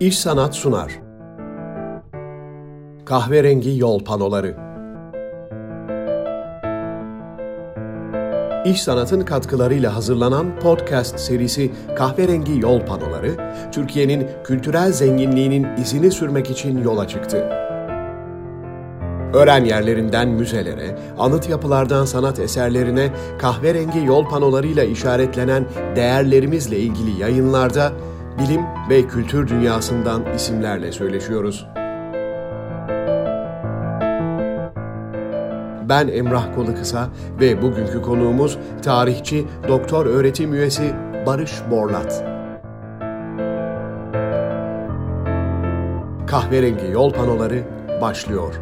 İş Sanat sunar. Kahverengi Yol Panoları İş Sanat'ın katkılarıyla hazırlanan podcast serisi Kahverengi Yol Panoları, Türkiye'nin kültürel zenginliğinin izini sürmek için yola çıktı. Öğren yerlerinden müzelere, anıt yapılardan sanat eserlerine kahverengi yol panolarıyla işaretlenen değerlerimizle ilgili yayınlarda bilim ve kültür dünyasından isimlerle söyleşiyoruz. Ben Emrah Kolukısa ve bugünkü konuğumuz tarihçi, doktor öğretim üyesi Barış Borlat. Kahverengi yol panoları başlıyor.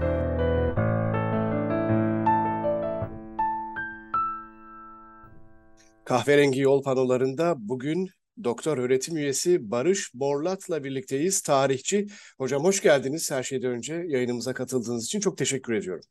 Kahverengi yol panolarında bugün doktor öğretim üyesi Barış Borlat'la birlikteyiz. Tarihçi. Hocam hoş geldiniz her şeyden önce yayınımıza katıldığınız için çok teşekkür ediyorum.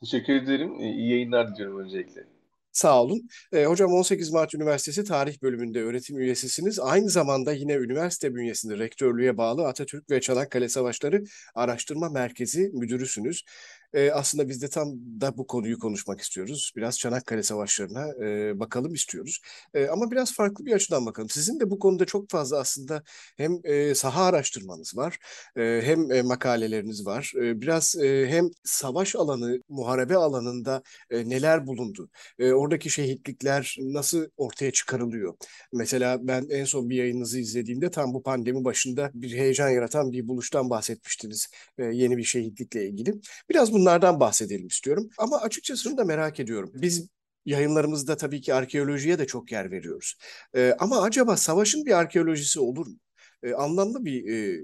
Teşekkür ederim. İyi yayınlar diliyorum öncelikle. Sağ olun. E, hocam 18 Mart Üniversitesi Tarih Bölümünde öğretim üyesisiniz. Aynı zamanda yine üniversite bünyesinde rektörlüğe bağlı Atatürk ve Çanakkale Savaşları Araştırma Merkezi müdürüsünüz. E, aslında biz de tam da bu konuyu konuşmak istiyoruz. Biraz Çanakkale Savaşları'na e, bakalım istiyoruz. E, ama biraz farklı bir açıdan bakalım. Sizin de bu konuda çok fazla aslında hem e, saha araştırmanız var, e, hem e, makaleleriniz var. E, biraz e, hem savaş alanı, muharebe alanında e, neler bulundu? E, oradaki şehitlikler nasıl ortaya çıkarılıyor? Mesela ben en son bir yayınınızı izlediğimde tam bu pandemi başında bir heyecan yaratan bir buluştan bahsetmiştiniz. E, yeni bir şehitlikle ilgili. Biraz bunlardan bahsedelim istiyorum. Ama açıkçası şunu da merak ediyorum. Biz yayınlarımızda tabii ki arkeolojiye de çok yer veriyoruz. E, ama acaba savaşın bir arkeolojisi olur mu? E, anlamlı bir e,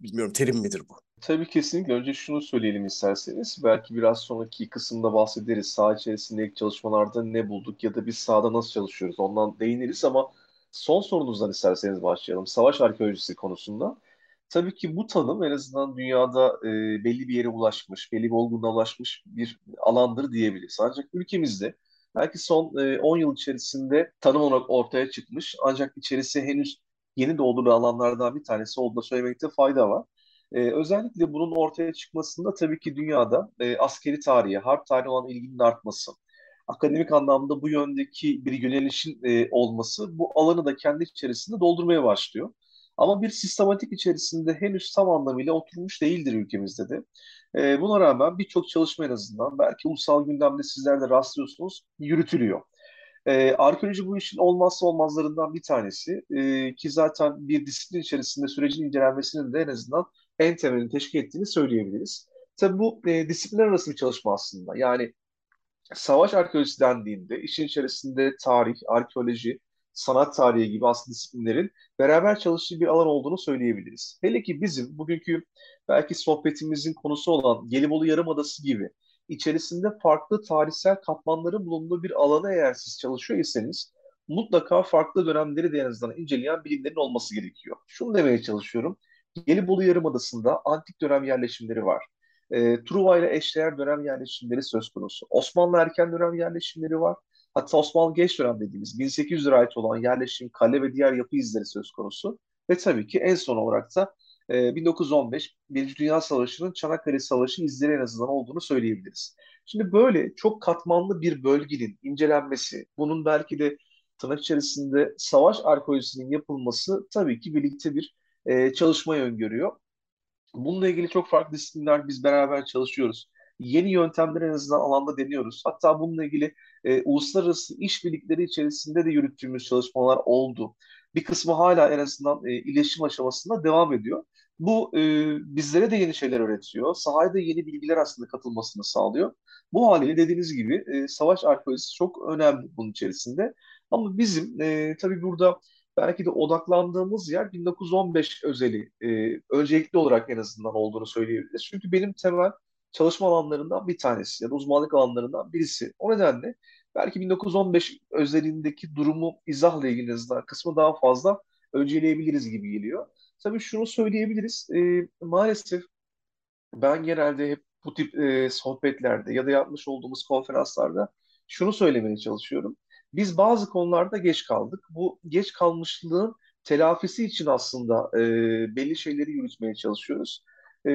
bilmiyorum terim midir bu? Tabii kesinlikle. Önce şunu söyleyelim isterseniz. Belki biraz sonraki kısımda bahsederiz. Saha içerisindeki çalışmalarda ne bulduk ya da biz sahada nasıl çalışıyoruz ondan değiniriz ama son sorunuzdan isterseniz başlayalım. Savaş arkeolojisi konusunda. Tabii ki bu tanım en azından dünyada e, belli bir yere ulaşmış, belli bir olgunluğa ulaşmış bir alandır diyebiliriz. Ancak ülkemizde belki son e, 10 yıl içerisinde tanım olarak ortaya çıkmış ancak içerisi henüz yeni dolduğu alanlardan bir tanesi olduğunu söylemekte fayda var. E, özellikle bunun ortaya çıkmasında tabii ki dünyada e, askeri tarihe, harp tarihi olan ilginin artması, akademik anlamda bu yöndeki bir yönelişin e, olması bu alanı da kendi içerisinde doldurmaya başlıyor. Ama bir sistematik içerisinde henüz tam anlamıyla oturmuş değildir ülkemizde de. E, buna rağmen birçok çalışma en azından belki ulusal gündemde sizler de rastlıyorsunuz yürütülüyor. E, arkeoloji bu işin olmazsa olmazlarından bir tanesi e, ki zaten bir disiplin içerisinde sürecin incelenmesinin de en azından en temelini teşkil ettiğini söyleyebiliriz. Tabii bu e, disiplinler arası bir çalışma aslında. Yani savaş arkeolojisi dendiğinde işin içerisinde tarih, arkeoloji, sanat tarihi gibi aslında disiplinlerin beraber çalıştığı bir alan olduğunu söyleyebiliriz. Hele ki bizim bugünkü belki sohbetimizin konusu olan Gelibolu Yarımadası gibi içerisinde farklı tarihsel katmanların bulunduğu bir alana eğer siz çalışıyor iseniz mutlaka farklı dönemleri de inceleyen bilimlerin olması gerekiyor. Şunu demeye çalışıyorum. Gelibolu Yarımadası'nda antik dönem yerleşimleri var. E, Truva ile eşdeğer dönem yerleşimleri söz konusu. Osmanlı erken dönem yerleşimleri var. Hatta Osmanlı geç dönem dediğimiz 1800'lere ait olan yerleşim, kale ve diğer yapı izleri söz konusu. Ve tabii ki en son olarak da e, 1915 Birinci Dünya Savaşı'nın Çanakkale Savaşı izleri en azından olduğunu söyleyebiliriz. Şimdi böyle çok katmanlı bir bölgenin incelenmesi, bunun belki de tırnak içerisinde savaş arkeolojisinin yapılması tabii ki birlikte bir e, çalışmayı öngörüyor. Bununla ilgili çok farklı disiplinler biz beraber çalışıyoruz. Yeni yöntemler en azından alanda deniyoruz. Hatta bununla ilgili e, uluslararası işbirlikleri içerisinde de yürüttüğümüz çalışmalar oldu. Bir kısmı hala en azından e, iletişim aşamasında devam ediyor. Bu e, bizlere de yeni şeyler öğretiyor. Sahaya da yeni bilgiler aslında katılmasını sağlıyor. Bu haliyle dediğiniz gibi e, savaş arkeolojisi çok önemli bunun içerisinde. Ama bizim e, tabii burada belki de odaklandığımız yer 1915 özeli e, öncelikli olarak en azından olduğunu söyleyebiliriz. Çünkü benim temel çalışma alanlarından bir tanesi ya da uzmanlık alanlarından birisi. O nedenle belki 1915 özelindeki durumu izahla ilgili kısmı daha fazla önceleyebiliriz gibi geliyor. Tabii şunu söyleyebiliriz. E, maalesef ben genelde hep bu tip e, sohbetlerde ya da yapmış olduğumuz konferanslarda şunu söylemeye çalışıyorum. Biz bazı konularda geç kaldık. Bu geç kalmışlığın telafisi için aslında e, belli şeyleri yürütmeye çalışıyoruz. E,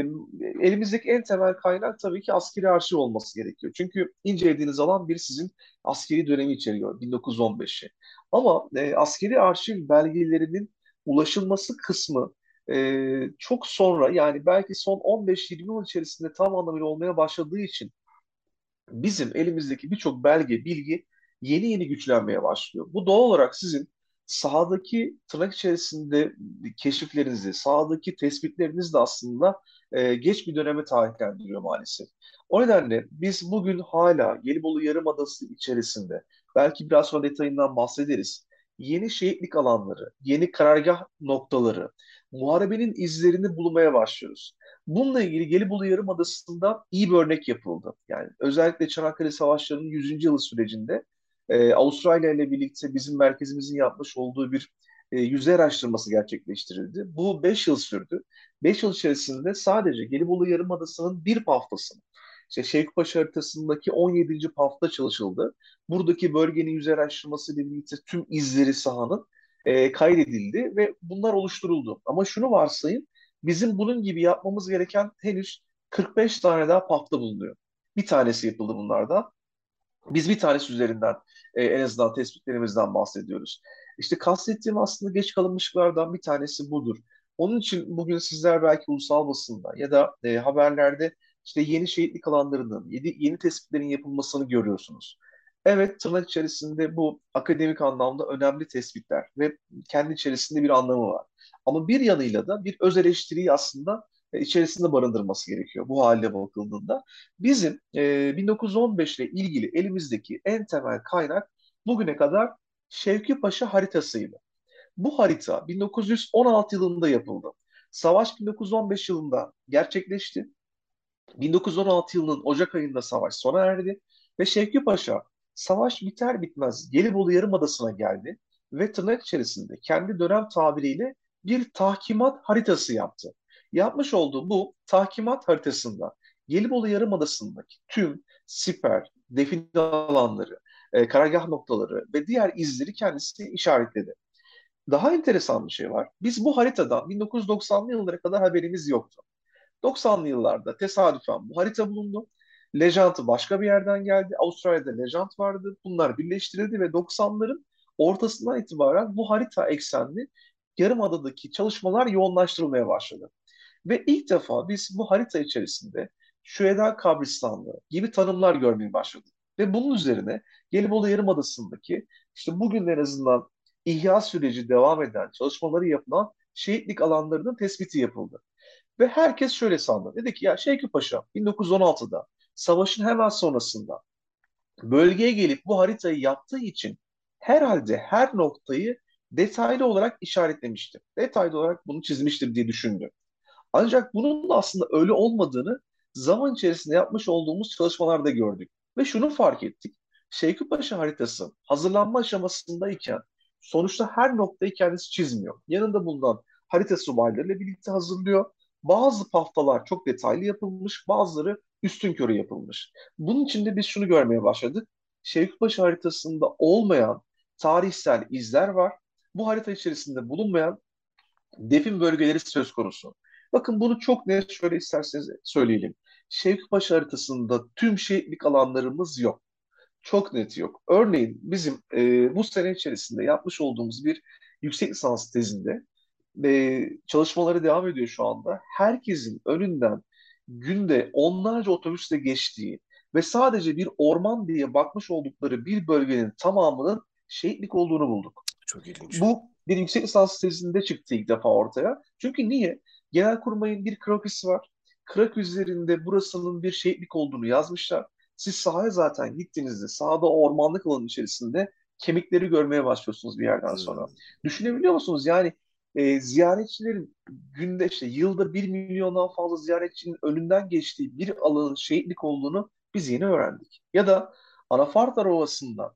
elimizdeki en temel kaynak tabii ki askeri arşiv olması gerekiyor. Çünkü incelediğiniz alan bir sizin askeri dönemi içeriyor 1915'i. Ama e, askeri arşiv belgelerinin ulaşılması kısmı e, çok sonra yani belki son 15-20 yıl içerisinde tam anlamıyla olmaya başladığı için bizim elimizdeki birçok belge, bilgi yeni yeni güçlenmeye başlıyor. Bu doğal olarak sizin sahadaki tırnak içerisinde keşiflerinizi, sahadaki tespitlerinizi de aslında e, geç bir döneme tarihlendiriyor maalesef. O nedenle biz bugün hala Gelibolu Yarımadası içerisinde, belki biraz sonra detayından bahsederiz, yeni şehitlik alanları, yeni karargah noktaları, muharebenin izlerini bulmaya başlıyoruz. Bununla ilgili Gelibolu Yarımadası'nda iyi bir örnek yapıldı. Yani özellikle Çanakkale Savaşları'nın 100. yılı sürecinde e, Avustralya ile birlikte bizim merkezimizin yapmış olduğu bir e, yüzey araştırması gerçekleştirildi. Bu 5 yıl sürdü. 5 yıl içerisinde sadece Gelibolu Yarımadası'nın bir paftasını, işte Şevkipaşa haritasındaki 17. pafta çalışıldı. Buradaki bölgenin yüzey araştırması ile birlikte tüm izleri sahanın e, kaydedildi ve bunlar oluşturuldu. Ama şunu varsayın, bizim bunun gibi yapmamız gereken henüz 45 tane daha pafta bulunuyor. Bir tanesi yapıldı bunlardan. Biz bir tanesi üzerinden e, en azından tespitlerimizden bahsediyoruz. İşte kastettiğim aslında geç kalınmışlıklardan bir tanesi budur. Onun için bugün sizler belki ulusal basında ya da e, haberlerde işte yeni şehitlik alanlarının, yeni, yeni tespitlerin yapılmasını görüyorsunuz. Evet, tırnak içerisinde bu akademik anlamda önemli tespitler ve kendi içerisinde bir anlamı var. Ama bir yanıyla da bir öz eleştiriyi aslında içerisinde barındırması gerekiyor bu halde bakıldığında. Bizim e, 1915 ile ilgili elimizdeki en temel kaynak bugüne kadar Şevki Paşa haritasıydı. Bu harita 1916 yılında yapıldı. Savaş 1915 yılında gerçekleşti. 1916 yılının Ocak ayında savaş sona erdi ve Şevki Paşa savaş biter bitmez Gelibolu Yarımadası'na geldi ve tırnak içerisinde kendi dönem tabiriyle bir tahkimat haritası yaptı. Yapmış olduğu bu tahkimat haritasında Gelibolu Yarımadası'ndaki tüm siper, define alanları, e, karargah noktaları ve diğer izleri kendisi işaretledi. Daha enteresan bir şey var. Biz bu haritadan 1990'lı yıllara kadar haberimiz yoktu. 90'lı yıllarda tesadüfen bu harita bulundu. Lejant'ı başka bir yerden geldi. Avustralya'da Lejant vardı. Bunlar birleştirildi ve 90'ların ortasından itibaren bu harita eksenli Yarımada'daki çalışmalar yoğunlaştırılmaya başladı. Ve ilk defa biz bu harita içerisinde Şüheda Kabristanlığı gibi tanımlar görmeye başladık. Ve bunun üzerine Gelibolu Yarımadası'ndaki işte bugün en azından ihya süreci devam eden çalışmaları yapılan şehitlik alanlarının tespiti yapıldı. Ve herkes şöyle sandı. Dedi ki ya Şevki Paşa 1916'da savaşın hemen sonrasında bölgeye gelip bu haritayı yaptığı için herhalde her noktayı detaylı olarak işaretlemiştir. Detaylı olarak bunu çizmiştir diye düşündü. Ancak bunun da aslında öyle olmadığını zaman içerisinde yapmış olduğumuz çalışmalarda gördük. Ve şunu fark ettik. Şevkipaşa haritası hazırlanma aşamasındayken sonuçta her noktayı kendisi çizmiyor. Yanında bulunan harita subaylarıyla birlikte hazırlıyor. Bazı paftalar çok detaylı yapılmış, bazıları üstün körü yapılmış. Bunun için de biz şunu görmeye başladık. Şevkipaşa haritasında olmayan tarihsel izler var. Bu harita içerisinde bulunmayan defin bölgeleri söz konusu. Bakın bunu çok net şöyle isterseniz söyleyelim. Şevkipaşa haritasında tüm şehitlik alanlarımız yok. Çok net yok. Örneğin bizim e, bu sene içerisinde yapmış olduğumuz bir yüksek lisans tezinde e, çalışmaları devam ediyor şu anda. Herkesin önünden günde onlarca otobüsle geçtiği ve sadece bir orman diye bakmış oldukları bir bölgenin tamamının şehitlik olduğunu bulduk. Çok ilginç. Bu bir yüksek lisans tezinde çıktı ilk defa ortaya. Çünkü niye? Genelkurmay'ın bir krokisi var. Krak üzerinde burasının bir şehitlik olduğunu yazmışlar. Siz sahaya zaten gittiğinizde sahada ormanlık alanın içerisinde kemikleri görmeye başlıyorsunuz bir yerden sonra. Hmm. Düşünebiliyor musunuz? Yani e, ziyaretçilerin günde işte yılda bir milyondan fazla ziyaretçinin önünden geçtiği bir alanın şehitlik olduğunu biz yeni öğrendik. Ya da Anafartar Ovası'nda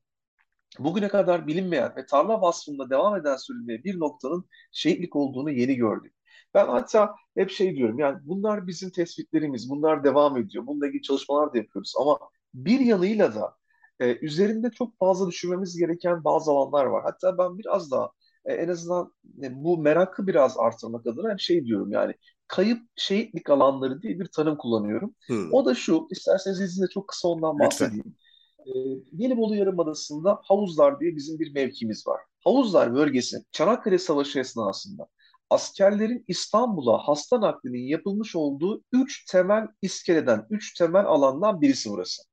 bugüne kadar bilinmeyen ve tarla vasfında devam eden sürülmeye bir noktanın şehitlik olduğunu yeni gördük. Ben hatta hep şey diyorum yani bunlar bizim tespitlerimiz, bunlar devam ediyor. Bununla ilgili çalışmalar da yapıyoruz ama bir yanıyla da e, üzerinde çok fazla düşünmemiz gereken bazı alanlar var. Hatta ben biraz daha e, en azından e, bu merakı biraz artırmak adına şey diyorum yani kayıp şehitlik alanları diye bir tanım kullanıyorum. Hmm. O da şu, isterseniz izninizle çok kısa ondan bahsedeyim. E, Gelibolu Yarımadası'nda Havuzlar diye bizim bir mevkimiz var. Havuzlar bölgesi Çanakkale Savaşı esnasında askerlerin İstanbul'a hasta naklinin yapılmış olduğu üç temel iskeleden, üç temel alandan birisi burası.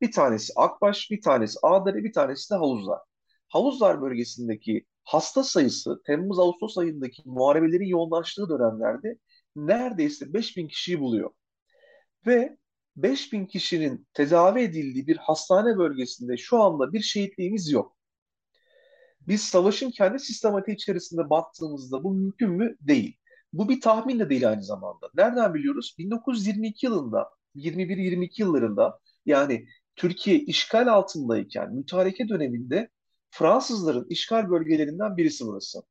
Bir tanesi Akbaş, bir tanesi Ağdere, bir tanesi de Havuzlar. Havuzlar bölgesindeki hasta sayısı Temmuz-Ağustos ayındaki muharebelerin yoğunlaştığı dönemlerde neredeyse 5000 kişiyi buluyor. Ve 5000 kişinin tedavi edildiği bir hastane bölgesinde şu anda bir şehitliğimiz yok. Biz savaşın kendi sistematiği içerisinde baktığımızda bu mümkün mü? Değil. Bu bir tahmin de değil aynı zamanda. Nereden biliyoruz? 1922 yılında, 21-22 yıllarında yani Türkiye işgal altındayken mütareke döneminde Fransızların işgal bölgelerinden birisi burası.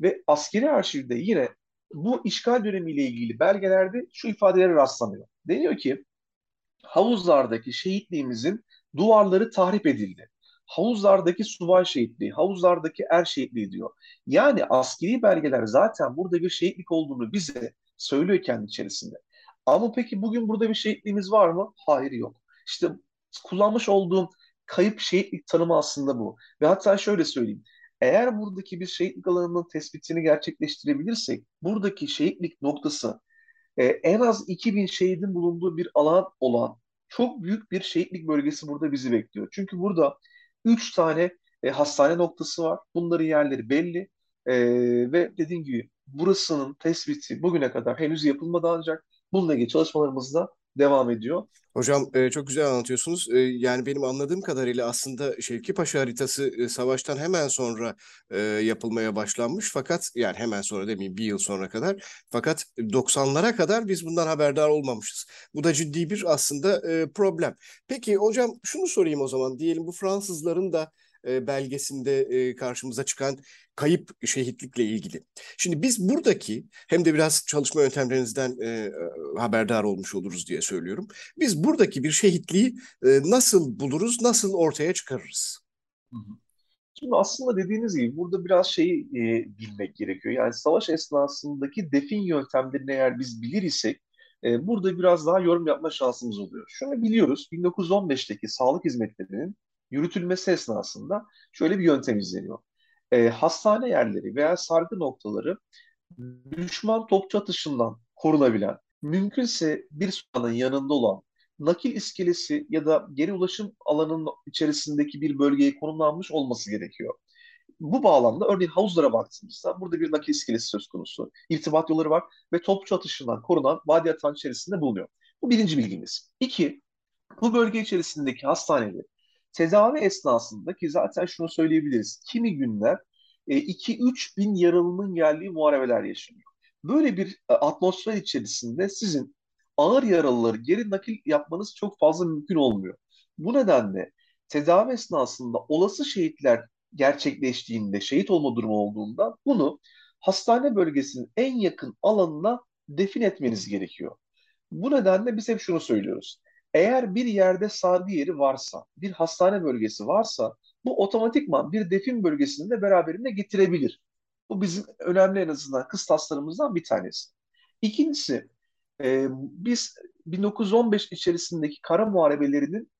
Ve askeri arşivde yine bu işgal dönemiyle ilgili belgelerde şu ifadelere rastlanıyor. Deniyor ki havuzlardaki şehitliğimizin duvarları tahrip edildi. Havuzlardaki subay şehitliği, havuzlardaki er şehitliği diyor. Yani askeri belgeler zaten burada bir şehitlik olduğunu bize söylüyor kendi içerisinde. Ama peki bugün burada bir şehitliğimiz var mı? Hayır yok. İşte kullanmış olduğum kayıp şehitlik tanımı aslında bu. Ve hatta şöyle söyleyeyim. Eğer buradaki bir şehitlik alanının tespitini gerçekleştirebilirsek, buradaki şehitlik noktası e, en az 2000 şehidin bulunduğu bir alan olan çok büyük bir şehitlik bölgesi burada bizi bekliyor. Çünkü burada 3 tane e, hastane noktası var. Bunların yerleri belli. E, ve dediğim gibi burasının tespiti bugüne kadar henüz yapılmadı ancak bununla ilgili çalışmalarımız da devam ediyor. Hocam e, çok güzel anlatıyorsunuz. E, yani benim anladığım kadarıyla aslında Şevki Paşa haritası e, savaştan hemen sonra e, yapılmaya başlanmış. Fakat yani hemen sonra demeyeyim bir yıl sonra kadar. Fakat 90'lara kadar biz bundan haberdar olmamışız. Bu da ciddi bir aslında e, problem. Peki hocam şunu sorayım o zaman. Diyelim bu Fransızların da e, belgesinde e, karşımıza çıkan kayıp şehitlikle ilgili. Şimdi biz buradaki hem de biraz çalışma yöntemlerinizden e, haberdar olmuş oluruz diye söylüyorum. Biz buradaki bir şehitliği nasıl buluruz, nasıl ortaya çıkarırız? Şimdi aslında dediğiniz gibi burada biraz şeyi bilmek gerekiyor. Yani savaş esnasındaki defin yöntemlerini eğer biz bilir isek burada biraz daha yorum yapma şansımız oluyor. Şunu biliyoruz 1915'teki sağlık hizmetlerinin yürütülmesi esnasında şöyle bir yöntem izleniyor. E, hastane yerleri veya sargı noktaları düşman topçu atışından korunabilen, mümkünse bir sahanın yanında olan nakil iskelesi ya da geri ulaşım alanının içerisindeki bir bölgeye konumlanmış olması gerekiyor. Bu bağlamda örneğin havuzlara baktığımızda burada bir nakil iskelesi söz konusu. İrtibat yolları var ve topçu atışından korunan vadi yatağın içerisinde bulunuyor. Bu birinci bilgimiz. İki, bu bölge içerisindeki hastaneleri Tedavi esnasında ki zaten şunu söyleyebiliriz. Kimi günler 2-3 e, bin yaralının geldiği muharebeler yaşanıyor. Böyle bir e, atmosfer içerisinde sizin ağır yaralıları geri nakil yapmanız çok fazla mümkün olmuyor. Bu nedenle tedavi esnasında olası şehitler gerçekleştiğinde, şehit olma durumu olduğunda bunu hastane bölgesinin en yakın alanına defin etmeniz gerekiyor. Bu nedenle biz hep şunu söylüyoruz. Eğer bir yerde sargı yeri varsa, bir hastane bölgesi varsa bu otomatikman bir defin bölgesini de beraberinde getirebilir. Bu bizim önemli en azından kıstaslarımızdan bir tanesi. İkincisi, e, biz 1915 içerisindeki kara muharebelerinin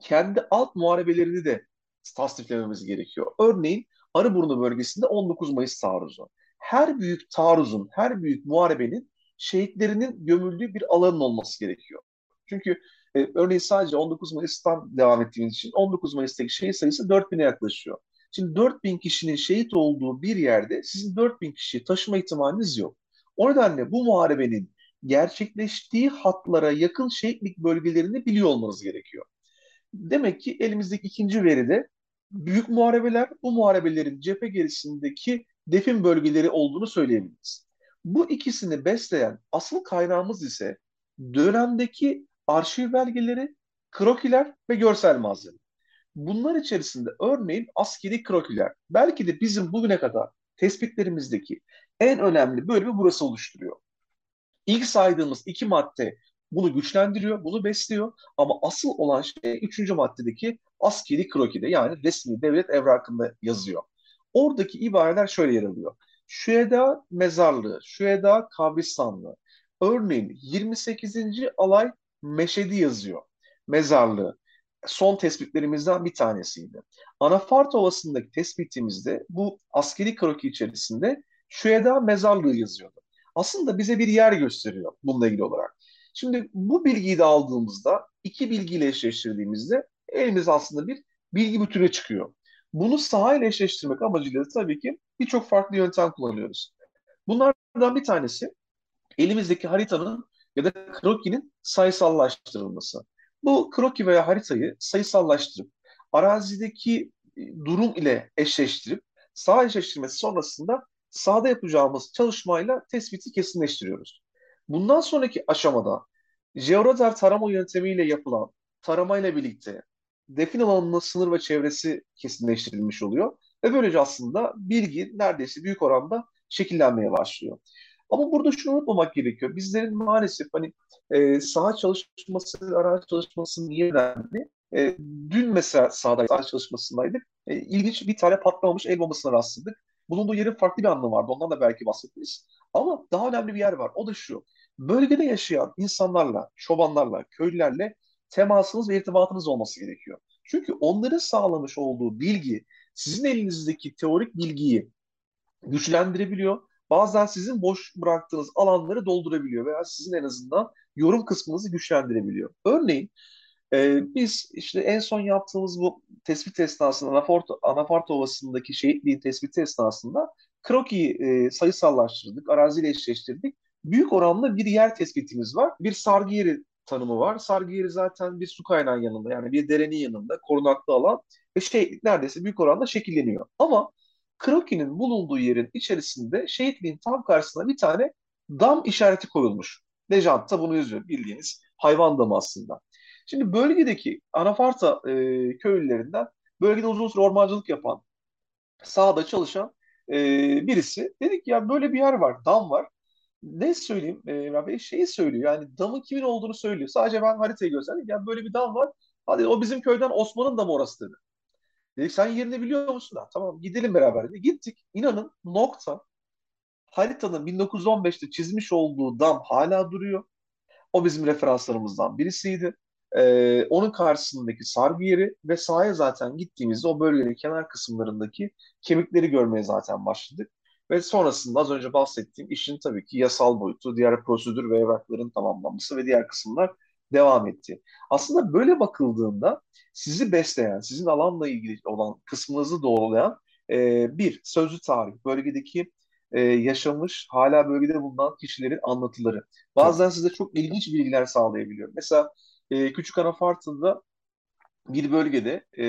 kendi alt muharebelerini de tasdiflememiz gerekiyor. Örneğin Arıburnu bölgesinde 19 Mayıs taarruzu. Her büyük taarruzun, her büyük muharebenin şehitlerinin gömüldüğü bir alanın olması gerekiyor. Çünkü e, örneğin sadece 19 Mayıs'tan devam ettiğimiz için 19 Mayıs'taki şehit sayısı 4000'e yaklaşıyor. Şimdi 4000 kişinin şehit olduğu bir yerde sizin 4000 kişiyi taşıma ihtimaliniz yok. O nedenle bu muharebenin gerçekleştiği hatlara yakın şehitlik bölgelerini biliyor olmanız gerekiyor. Demek ki elimizdeki ikinci veride büyük muharebeler, bu muharebelerin cephe gerisindeki defin bölgeleri olduğunu söyleyebiliriz. Bu ikisini besleyen asıl kaynağımız ise dönemdeki arşiv belgeleri, krokiler ve görsel malzeme. Bunlar içerisinde örneğin askeri krokiler belki de bizim bugüne kadar tespitlerimizdeki en önemli bölümü burası oluşturuyor. İlk saydığımız iki madde bunu güçlendiriyor, bunu besliyor ama asıl olan şey üçüncü maddedeki askeri krokide yani resmi devlet evrakında yazıyor. Oradaki ibareler şöyle yer alıyor. Şüheda mezarlığı, Şüheda kabristanlığı. Örneğin 28. alay Meşedi yazıyor. Mezarlığı. Son tespitlerimizden bir tanesiydi. Anafart Ovası'ndaki tespitimizde bu askeri kroki içerisinde Şüheda mezarlığı yazıyordu. Aslında bize bir yer gösteriyor bununla ilgili olarak. Şimdi bu bilgiyi de aldığımızda iki bilgiyle eşleştirdiğimizde elimiz aslında bir bilgi bütünü çıkıyor. Bunu sahayla eşleştirmek amacıyla da tabii ki birçok farklı yöntem kullanıyoruz. Bunlardan bir tanesi elimizdeki haritanın ya da krokinin sayısallaştırılması. Bu kroki veya haritayı sayısallaştırıp arazideki e, durum ile eşleştirip sağ eşleştirmesi sonrasında sahada yapacağımız çalışmayla tespiti kesinleştiriyoruz. Bundan sonraki aşamada jeoradar tarama yöntemiyle yapılan taramayla birlikte defin alanının sınır ve çevresi kesinleştirilmiş oluyor. Ve böylece aslında bilgi neredeyse büyük oranda şekillenmeye başlıyor. Ama burada şunu unutmamak gerekiyor. Bizlerin maalesef hani e, saha çalışması, araç çalışması niye önemli? E, dün mesela sahada saha çalışmasındaydık. E, ilginç bir tane patlamamış el bombasına rastladık. Bulunduğu yerin farklı bir anlamı vardı. Ondan da belki bahsederiz. Ama daha önemli bir yer var. O da şu. Bölgede yaşayan insanlarla, çobanlarla, köylülerle temasınız ve irtibatınız olması gerekiyor. Çünkü onların sağlamış olduğu bilgi sizin elinizdeki teorik bilgiyi güçlendirebiliyor. Bazen sizin boş bıraktığınız alanları doldurabiliyor veya sizin en azından yorum kısmınızı güçlendirebiliyor. Örneğin e, biz işte en son yaptığımız bu tespit esnasında Anafort, Anafort Ovası'ndaki şehitliğin tespiti esnasında krokiyi e, sayısallaştırdık, araziyle eşleştirdik. Büyük oranlı bir yer tespitimiz var. Bir sargı yeri tanımı var. Sargı yeri zaten bir su kaynağı yanında yani bir derenin yanında korunaklı alan ve şehitlik neredeyse büyük oranda şekilleniyor. Ama Kroki'nin bulunduğu yerin içerisinde şehitliğin tam karşısına bir tane dam işareti koyulmuş. Lejant da bunu yazıyor bildiğiniz hayvan damı aslında. Şimdi bölgedeki Anafarta e, köylülerinden bölgede uzun süre ormancılık yapan, sahada çalışan e, birisi dedik ya böyle bir yer var, dam var ne söyleyeyim e, Rabbi şeyi söylüyor yani damın kimin olduğunu söylüyor. Sadece ben haritayı gösterdim. Yani böyle bir dam var. Hadi o bizim köyden Osman'ın damı orası dedi. Dedik sen yerini biliyor musun? Ha, tamam gidelim beraber. Dedi. Gittik. İnanın nokta haritanın 1915'te çizmiş olduğu dam hala duruyor. O bizim referanslarımızdan birisiydi. Ee, onun karşısındaki sargı yeri ve sahaya zaten gittiğimizde o bölgenin kenar kısımlarındaki kemikleri görmeye zaten başladık. Ve sonrasında az önce bahsettiğim işin tabii ki yasal boyutu, diğer prosedür ve evrakların tamamlanması ve diğer kısımlar devam etti. Aslında böyle bakıldığında sizi besleyen, sizin alanla ilgili olan kısmınızı doğrulayan e, bir sözlü tarih, bölgedeki e, yaşamış, hala bölgede bulunan kişilerin anlatıları. Bazen size çok ilginç bilgiler sağlayabiliyor. Mesela e, Küçük Anafartı'da bir bölgede e,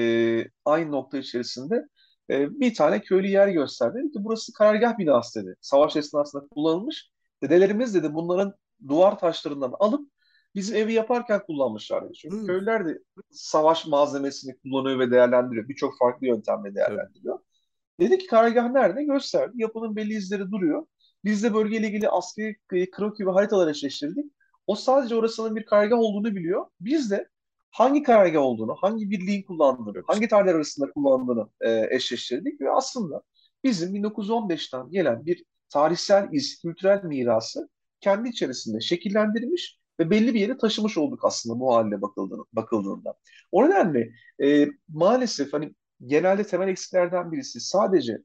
aynı nokta içerisinde e, bir tane köylü yer gösterdi. Dedi ki burası karargah binası dedi. Savaş esnasında kullanılmış. Dedelerimiz dedi bunların duvar taşlarından alıp bizim evi yaparken kullanmışlar. Çünkü hmm. köylüler de savaş malzemesini kullanıyor ve değerlendiriyor. Birçok farklı yöntemle değerlendiriyor. Evet. Dedi ki karargah nerede? Gösterdi. Yapının belli izleri duruyor. Biz de bölgeyle ilgili askeri kroki ve haritalar eşleştirdik. O sadece orasının bir karargah olduğunu biliyor. Biz de hangi karargah olduğunu, hangi birliğin kullandığını, hangi tarihler arasında kullandığını e, eşleştirdik ve aslında bizim 1915'ten gelen bir tarihsel iz, kültürel mirası kendi içerisinde şekillendirmiş ve belli bir yere taşımış olduk aslında bu haline bakıldığında. bakıldığında. O nedenle e, maalesef hani genelde temel eksiklerden birisi sadece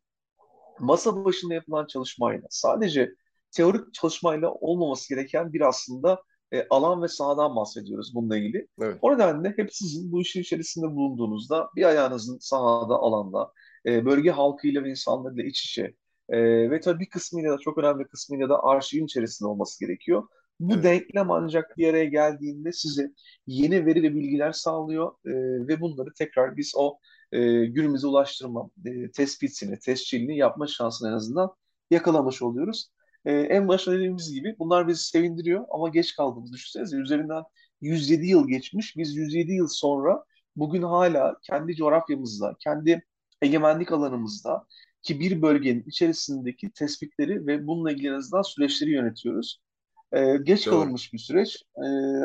masa başında yapılan çalışmayla, sadece teorik çalışmayla olmaması gereken bir aslında e, alan ve sahadan bahsediyoruz bununla ilgili. Evet. O nedenle hep sizin bu işin içerisinde bulunduğunuzda bir ayağınızın sahada, alanda, e, bölge halkıyla ve insanlarıyla iç içe e, ve tabii bir kısmıyla da çok önemli kısmıyla da arşivin içerisinde olması gerekiyor. Bu evet. denklem ancak bir araya geldiğinde size yeni veri ve bilgiler sağlıyor e, ve bunları tekrar biz o e, günümüze ulaştırma e, tespitini, tescilini yapma şansını en azından yakalamış oluyoruz. E, en başta dediğimiz gibi bunlar bizi sevindiriyor ama geç kaldığımız düşünsenize üzerinden 107 yıl geçmiş. Biz 107 yıl sonra bugün hala kendi coğrafyamızda, kendi egemenlik alanımızda ki bir bölgenin içerisindeki tespitleri ve bununla ilgili en azından süreçleri yönetiyoruz. Ee, geç Doğru. kalınmış bir süreç. Ee,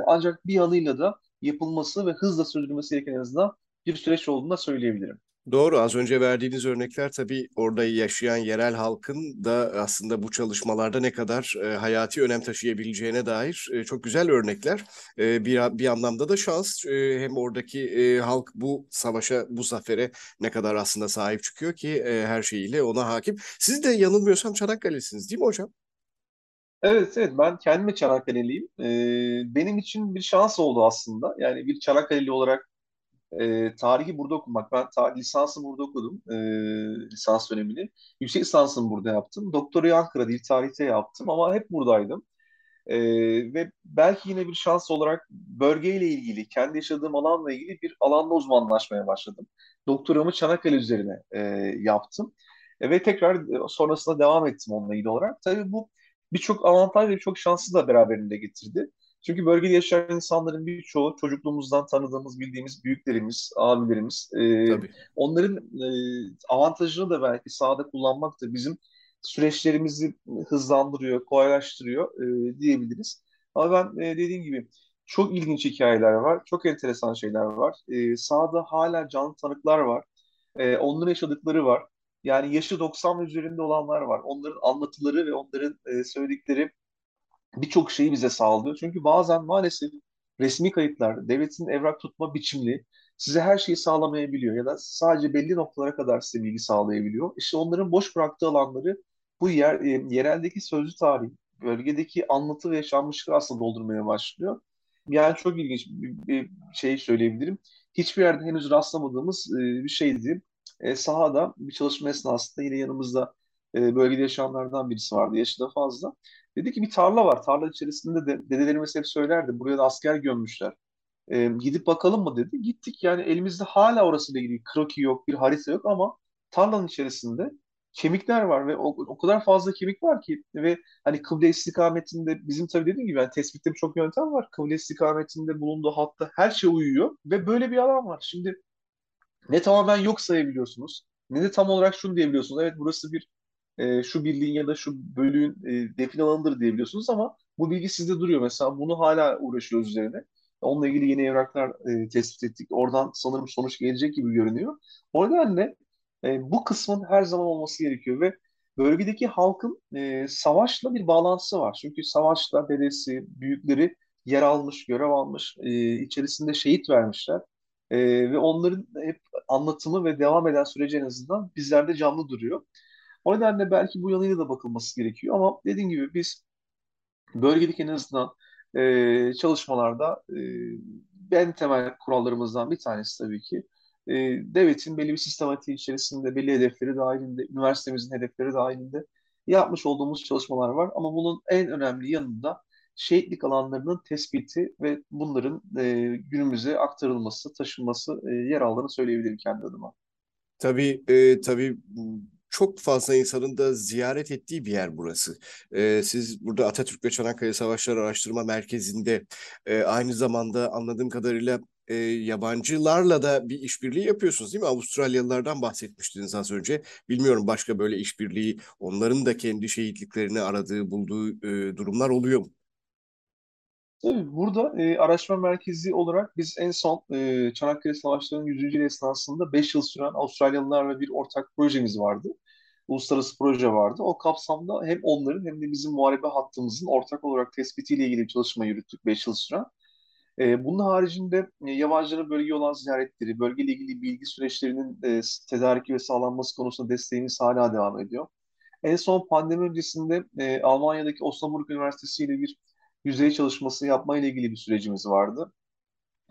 ancak bir yanıyla da yapılması ve hızla sürdürülmesi gereken en azından bir süreç olduğunu da söyleyebilirim. Doğru. Az önce verdiğiniz örnekler tabii orada yaşayan yerel halkın da aslında bu çalışmalarda ne kadar e, hayati önem taşıyabileceğine dair e, çok güzel örnekler. E, bir bir anlamda da şans. E, hem oradaki e, halk bu savaşa, bu zafere ne kadar aslında sahip çıkıyor ki e, her şeyiyle ona hakim. Siz de yanılmıyorsam Çanakkale'lisiniz değil mi hocam? Evet, evet ben kendime Çanakkale'liyim. Ee, benim için bir şans oldu aslında. Yani bir Çanakkale'li olarak e, tarihi burada okumak. Ben ta, lisansı burada okudum. E, lisans dönemini. Yüksek lisansımı burada yaptım. Doktorayı Ankara Dil Tarih'te yaptım ama hep buradaydım. E, ve belki yine bir şans olarak bölgeyle ilgili, kendi yaşadığım alanla ilgili bir alanda uzmanlaşmaya başladım. Doktoramı Çanakkale üzerine e, yaptım. E, ve tekrar e, sonrasında devam ettim onunla ilgili olarak. Tabii bu birçok avantaj ve birçok şansı da beraberinde getirdi. Çünkü bölgede yaşayan insanların birçoğu çocukluğumuzdan tanıdığımız, bildiğimiz büyüklerimiz, abilerimiz. E, Tabii. onların e, avantajını da belki sahada kullanmak da bizim süreçlerimizi hızlandırıyor, kolaylaştırıyor e, diyebiliriz. Ama ben e, dediğim gibi çok ilginç hikayeler var, çok enteresan şeyler var. E, sahada hala canlı tanıklar var. E, onların yaşadıkları var. Yani yaşı 90 üzerinde olanlar var. Onların anlatıları ve onların e, söyledikleri birçok şeyi bize sağlıyor. Çünkü bazen maalesef resmi kayıtlar, devletin evrak tutma biçimli size her şeyi sağlamayabiliyor ya da sadece belli noktalara kadar size bilgi sağlayabiliyor. İşte onların boş bıraktığı alanları bu yer, e, yereldeki sözlü tarih, bölgedeki anlatı ve yaşanmışlıklar aslında doldurmaya başlıyor. Yani çok ilginç bir, bir şey söyleyebilirim. Hiçbir yerde henüz rastlamadığımız e, bir şeydi. E, sahada bir çalışma esnasında yine yanımızda e, bölgede yaşayanlardan birisi vardı. Yaşı da fazla. Dedi ki bir tarla var. Tarla içerisinde de dedelerimiz hep söylerdi. Buraya da asker gömmüşler. E, gidip bakalım mı dedi. Gittik yani elimizde hala orasıyla ilgili kroki yok, bir harita yok ama tarlanın içerisinde kemikler var ve o, o kadar fazla kemik var ki ve hani kıble istikametinde bizim tabii dediğim gibi yani tespitte birçok yöntem var. Kıble istikametinde bulunduğu hatta her şey uyuyor ve böyle bir alan var. Şimdi ne tamamen yok sayabiliyorsunuz ne de tam olarak şunu diyebiliyorsunuz. Evet burası bir e, şu birliğin ya da şu bölüğün e, define alanıdır diyebiliyorsunuz ama bu bilgi sizde duruyor. Mesela bunu hala uğraşıyoruz üzerine. Onunla ilgili yeni evraklar e, tespit ettik. Oradan sanırım sonuç gelecek gibi görünüyor. O nedenle e, bu kısmın her zaman olması gerekiyor ve bölgedeki halkın e, savaşla bir bağlantısı var. Çünkü savaşla dedesi, büyükleri yer almış, görev almış, e, içerisinde şehit vermişler. E, ve onların hep anlatımı ve devam eden süreci en azından bizlerde canlı duruyor. O nedenle belki bu yanıyla da bakılması gerekiyor. Ama dediğim gibi biz bölgedeki en azından e, çalışmalarda e, en temel kurallarımızdan bir tanesi tabii ki e, devletin belli bir sistematiği içerisinde, belli hedefleri dahilinde, üniversitemizin hedefleri dahilinde yapmış olduğumuz çalışmalar var. Ama bunun en önemli yanında şehitlik alanlarının tespiti ve bunların e, günümüze aktarılması, taşınması e, yer aldığını söyleyebilirim kendi adıma. Tabii, e, tabii çok fazla insanın da ziyaret ettiği bir yer burası. E, siz burada Atatürk ve Çanakkale Savaşları Araştırma Merkezi'nde e, aynı zamanda anladığım kadarıyla e, yabancılarla da bir işbirliği yapıyorsunuz değil mi? Avustralyalılardan bahsetmiştiniz az önce. Bilmiyorum başka böyle işbirliği onların da kendi şehitliklerini aradığı, bulduğu e, durumlar oluyor mu? Tabii burada e, araştırma merkezi olarak biz en son e, Çanakkale Savaşları'nın 100. yıl esnasında 5 yıl süren Avustralyalılarla bir ortak projemiz vardı. Uluslararası proje vardı. O kapsamda hem onların hem de bizim muharebe hattımızın ortak olarak tespitiyle ilgili bir çalışma yürüttük 5 yıl süren. E, bunun haricinde e, yabancıların bölgeye olan ziyaretleri, bölgeyle ilgili bilgi süreçlerinin e, tedariki ve sağlanması konusunda desteğimiz hala devam ediyor. En son pandemi öncesinde e, Almanya'daki Osnabrück Üniversitesi ile bir yüzey çalışması yapmayla ilgili bir sürecimiz vardı.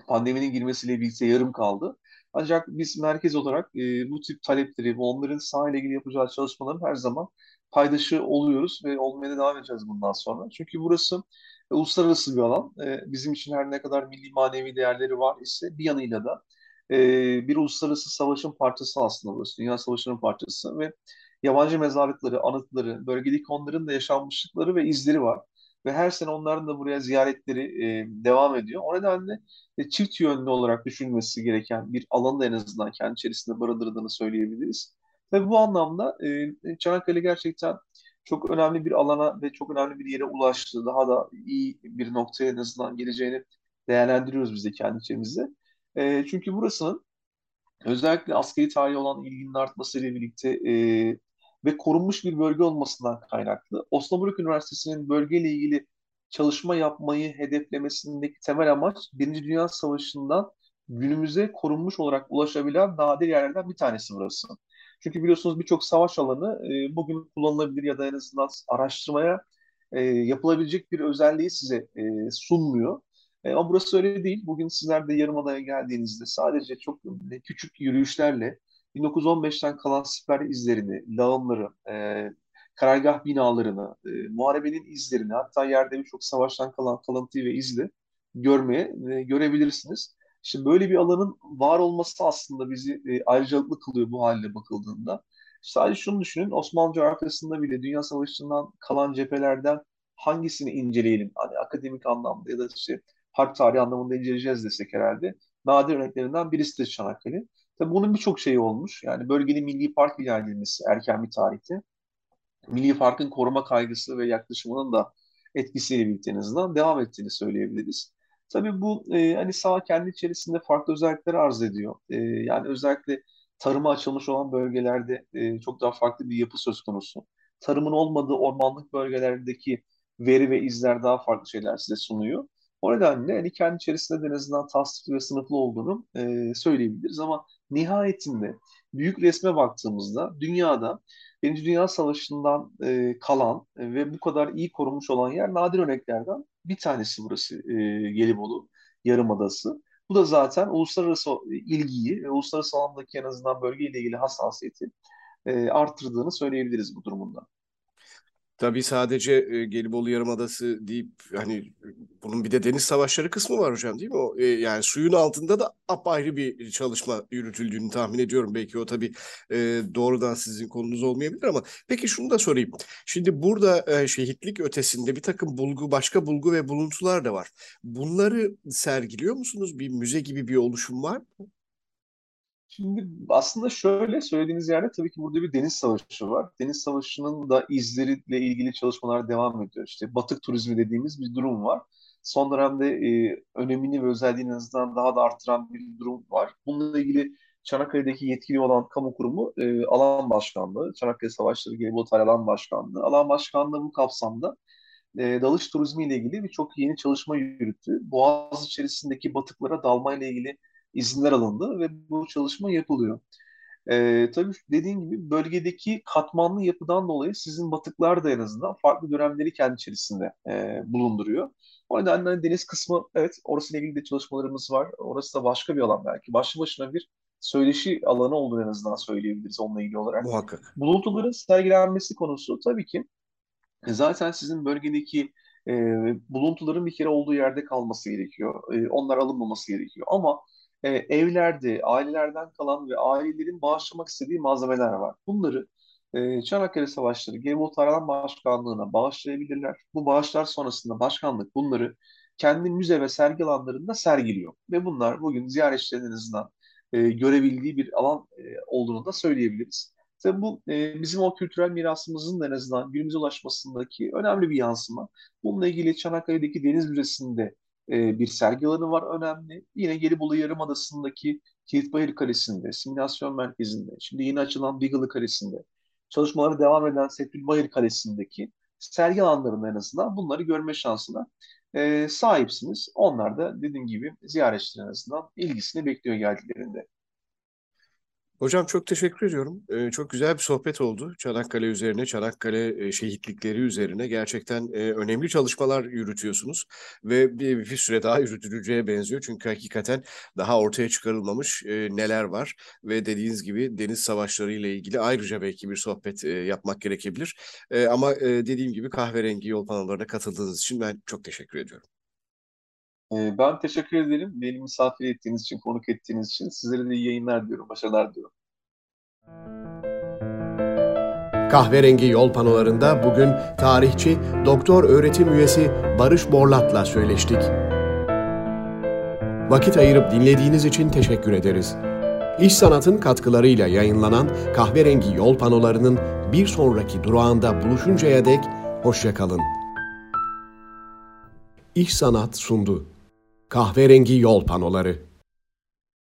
Pandeminin girmesiyle birlikte yarım kaldı. Ancak biz merkez olarak e, bu tip talepleri ve onların sahayla ilgili yapacağı çalışmaların her zaman paydaşı oluyoruz ve olmaya da devam edeceğiz bundan sonra. Çünkü burası e, uluslararası bir alan. E, bizim için her ne kadar milli manevi değerleri var ise bir yanıyla da e, bir uluslararası savaşın parçası aslında burası. Dünya Savaşı'nın parçası ve yabancı mezarlıkları, anıtları, bölgedeki onların da yaşanmışlıkları ve izleri var ve her sene onların da buraya ziyaretleri e, devam ediyor. O nedenle e, çift yönlü olarak düşünülmesi gereken bir alanı da en azından kendi içerisinde barındırdığını söyleyebiliriz. Ve bu anlamda e, Çanakkale gerçekten çok önemli bir alana ve çok önemli bir yere ulaştı. Daha da iyi bir noktaya en azından geleceğini değerlendiriyoruz biz de kendi içimizde. E, çünkü burasının özellikle askeri tarihi olan ilginin artmasıyla birlikte e, ve korunmuş bir bölge olmasından kaynaklı Osnabrück Üniversitesi'nin bölgeyle ilgili çalışma yapmayı hedeflemesindeki temel amaç Birinci Dünya Savaşı'ndan günümüze korunmuş olarak ulaşabilen nadir yerlerden bir tanesi burası. Çünkü biliyorsunuz birçok savaş alanı e, bugün kullanılabilir ya da en azından araştırmaya e, yapılabilecek bir özelliği size e, sunmuyor. E, ama burası öyle değil. Bugün sizler de Yarımada'ya geldiğinizde sadece çok küçük yürüyüşlerle 1915'ten kalan siper izlerini, lağımları, e, karargah binalarını, e, muharebenin izlerini, hatta yerde birçok savaştan kalan kalıntıyı ve izle görmeye e, görebilirsiniz. İşte böyle bir alanın var olması aslında bizi e, ayrıcalıklı kılıyor bu haline bakıldığında. Sadece şunu düşünün, Osmanlı coğrafyasında bile Dünya Savaşı'ndan kalan cephelerden hangisini inceleyelim? Hani akademik anlamda ya da işte harp tarihi anlamında inceleyeceğiz desek herhalde. Nadir örneklerinden birisidir Çanakkale. Tabii bunun birçok şeyi olmuş. Yani bölgenin milli park ilan edilmesi erken bir tarihte. Milli Park'ın koruma kaygısı ve yaklaşımının da etkisiyle birlikte en azından devam ettiğini söyleyebiliriz. Tabii bu e, hani sağ kendi içerisinde farklı özellikleri arz ediyor. E, yani özellikle tarıma açılmış olan bölgelerde e, çok daha farklı bir yapı söz konusu. Tarımın olmadığı ormanlık bölgelerdeki veri ve izler daha farklı şeyler size sunuyor. O nedenle hani kendi içerisinde de en azından tasdikli ve sınıflı olduğunu e, söyleyebiliriz ama nihayetinde büyük resme baktığımızda dünyada Birinci Dünya Savaşı'ndan e, kalan ve bu kadar iyi korunmuş olan yer nadir örneklerden bir tanesi burası e, Gelibolu Yarımadası. Bu da zaten uluslararası ilgiyi ve uluslararası alandaki en azından bölgeyle ilgili hassasiyeti e, arttırdığını söyleyebiliriz bu durumunda. Tabii sadece e, Gelibolu Yarımadası deyip hani bunun bir de deniz savaşları kısmı var hocam değil mi? O, e, yani suyun altında da apayrı bir çalışma yürütüldüğünü tahmin ediyorum. Belki o tabii e, doğrudan sizin konunuz olmayabilir ama peki şunu da sorayım. Şimdi burada e, şehitlik ötesinde bir takım bulgu, başka bulgu ve buluntular da var. Bunları sergiliyor musunuz? Bir müze gibi bir oluşum var mı? Şimdi aslında şöyle söylediğiniz yerde tabii ki burada bir deniz savaşı var. Deniz savaşının da izleriyle ilgili çalışmalar devam ediyor. İşte batık turizmi dediğimiz bir durum var. Son dönemde e, önemini ve özelliğini en azından daha da artıran bir durum var. Bununla ilgili Çanakkale'deki yetkili olan kamu kurumu e, alan başkanlığı, Çanakkale Savaşları Gelibolu Alan Başkanlığı. Alan başkanlığı bu kapsamda e, dalış turizmi ile ilgili birçok yeni çalışma yürüttü. Boğaz içerisindeki batıklara dalma ile ilgili izinler alındı ve bu çalışma yapılıyor. Ee, tabii dediğim gibi bölgedeki katmanlı yapıdan dolayı sizin batıklar da en azından farklı dönemleri kendi içerisinde e, bulunduruyor. O nedenle hani deniz kısmı evet orasıyla ilgili de çalışmalarımız var. Orası da başka bir alan belki. Başlı başına bir söyleşi alanı olduğunu en azından söyleyebiliriz onunla ilgili olarak. Muhakkak. Buluntuların sergilenmesi konusu tabii ki zaten sizin bölgedeki e, buluntuların bir kere olduğu yerde kalması gerekiyor. E, onlar alınmaması gerekiyor. Ama e, evlerde, ailelerden kalan ve ailelerin bağışlamak istediği malzemeler var. Bunları e, Çanakkale Savaşları Gelibolu Tarhan Başkanlığı'na bağışlayabilirler. Bu bağışlar sonrasında başkanlık bunları kendi müze ve sergi alanlarında sergiliyor. Ve bunlar bugün ziyaretçilerin e, görebildiği bir alan e, olduğunu da söyleyebiliriz. Tabii bu e, bizim o kültürel mirasımızın da en azından günümüze ulaşmasındaki önemli bir yansıma. Bununla ilgili Çanakkale'deki Deniz Müzesi'nde e, bir sergi alanı var önemli. Yine Gelibolu Yarımadası'ndaki Kilitbayır Kalesi'nde, simülasyon merkezinde, şimdi yeni açılan Beagle'ı Kalesi'nde, çalışmaları devam eden Sefilbayır Kalesi'ndeki sergi alanlarında en azından bunları görme şansına e, sahipsiniz. Onlar da dediğim gibi ziyaretçilerin azından ilgisini bekliyor geldiklerinde. Hocam çok teşekkür ediyorum. Ee, çok güzel bir sohbet oldu. Çanakkale üzerine, Çanakkale e, şehitlikleri üzerine gerçekten e, önemli çalışmalar yürütüyorsunuz. Ve bir, bir süre daha yürütüleceğe benziyor. Çünkü hakikaten daha ortaya çıkarılmamış e, neler var. Ve dediğiniz gibi deniz savaşları ile ilgili ayrıca belki bir sohbet yapmak gerekebilir. Ama dediğim gibi kahverengi yol panolarına katıldığınız için ben çok teşekkür ediyorum. Ee, ben teşekkür ederim. Beni misafir ettiğiniz için, konuk ettiğiniz için. Sizlere de iyi yayınlar diyorum. Başarılar diyorum. Kahverengi yol panolarında bugün tarihçi, doktor öğretim üyesi Barış Borlat'la söyleştik. Vakit ayırıp dinlediğiniz için teşekkür ederiz. İş Sanat'ın katkılarıyla yayınlanan kahverengi yol panolarının bir sonraki durağında buluşuncaya dek hoşçakalın. İş Sanat sundu. Kahverengi yol panoları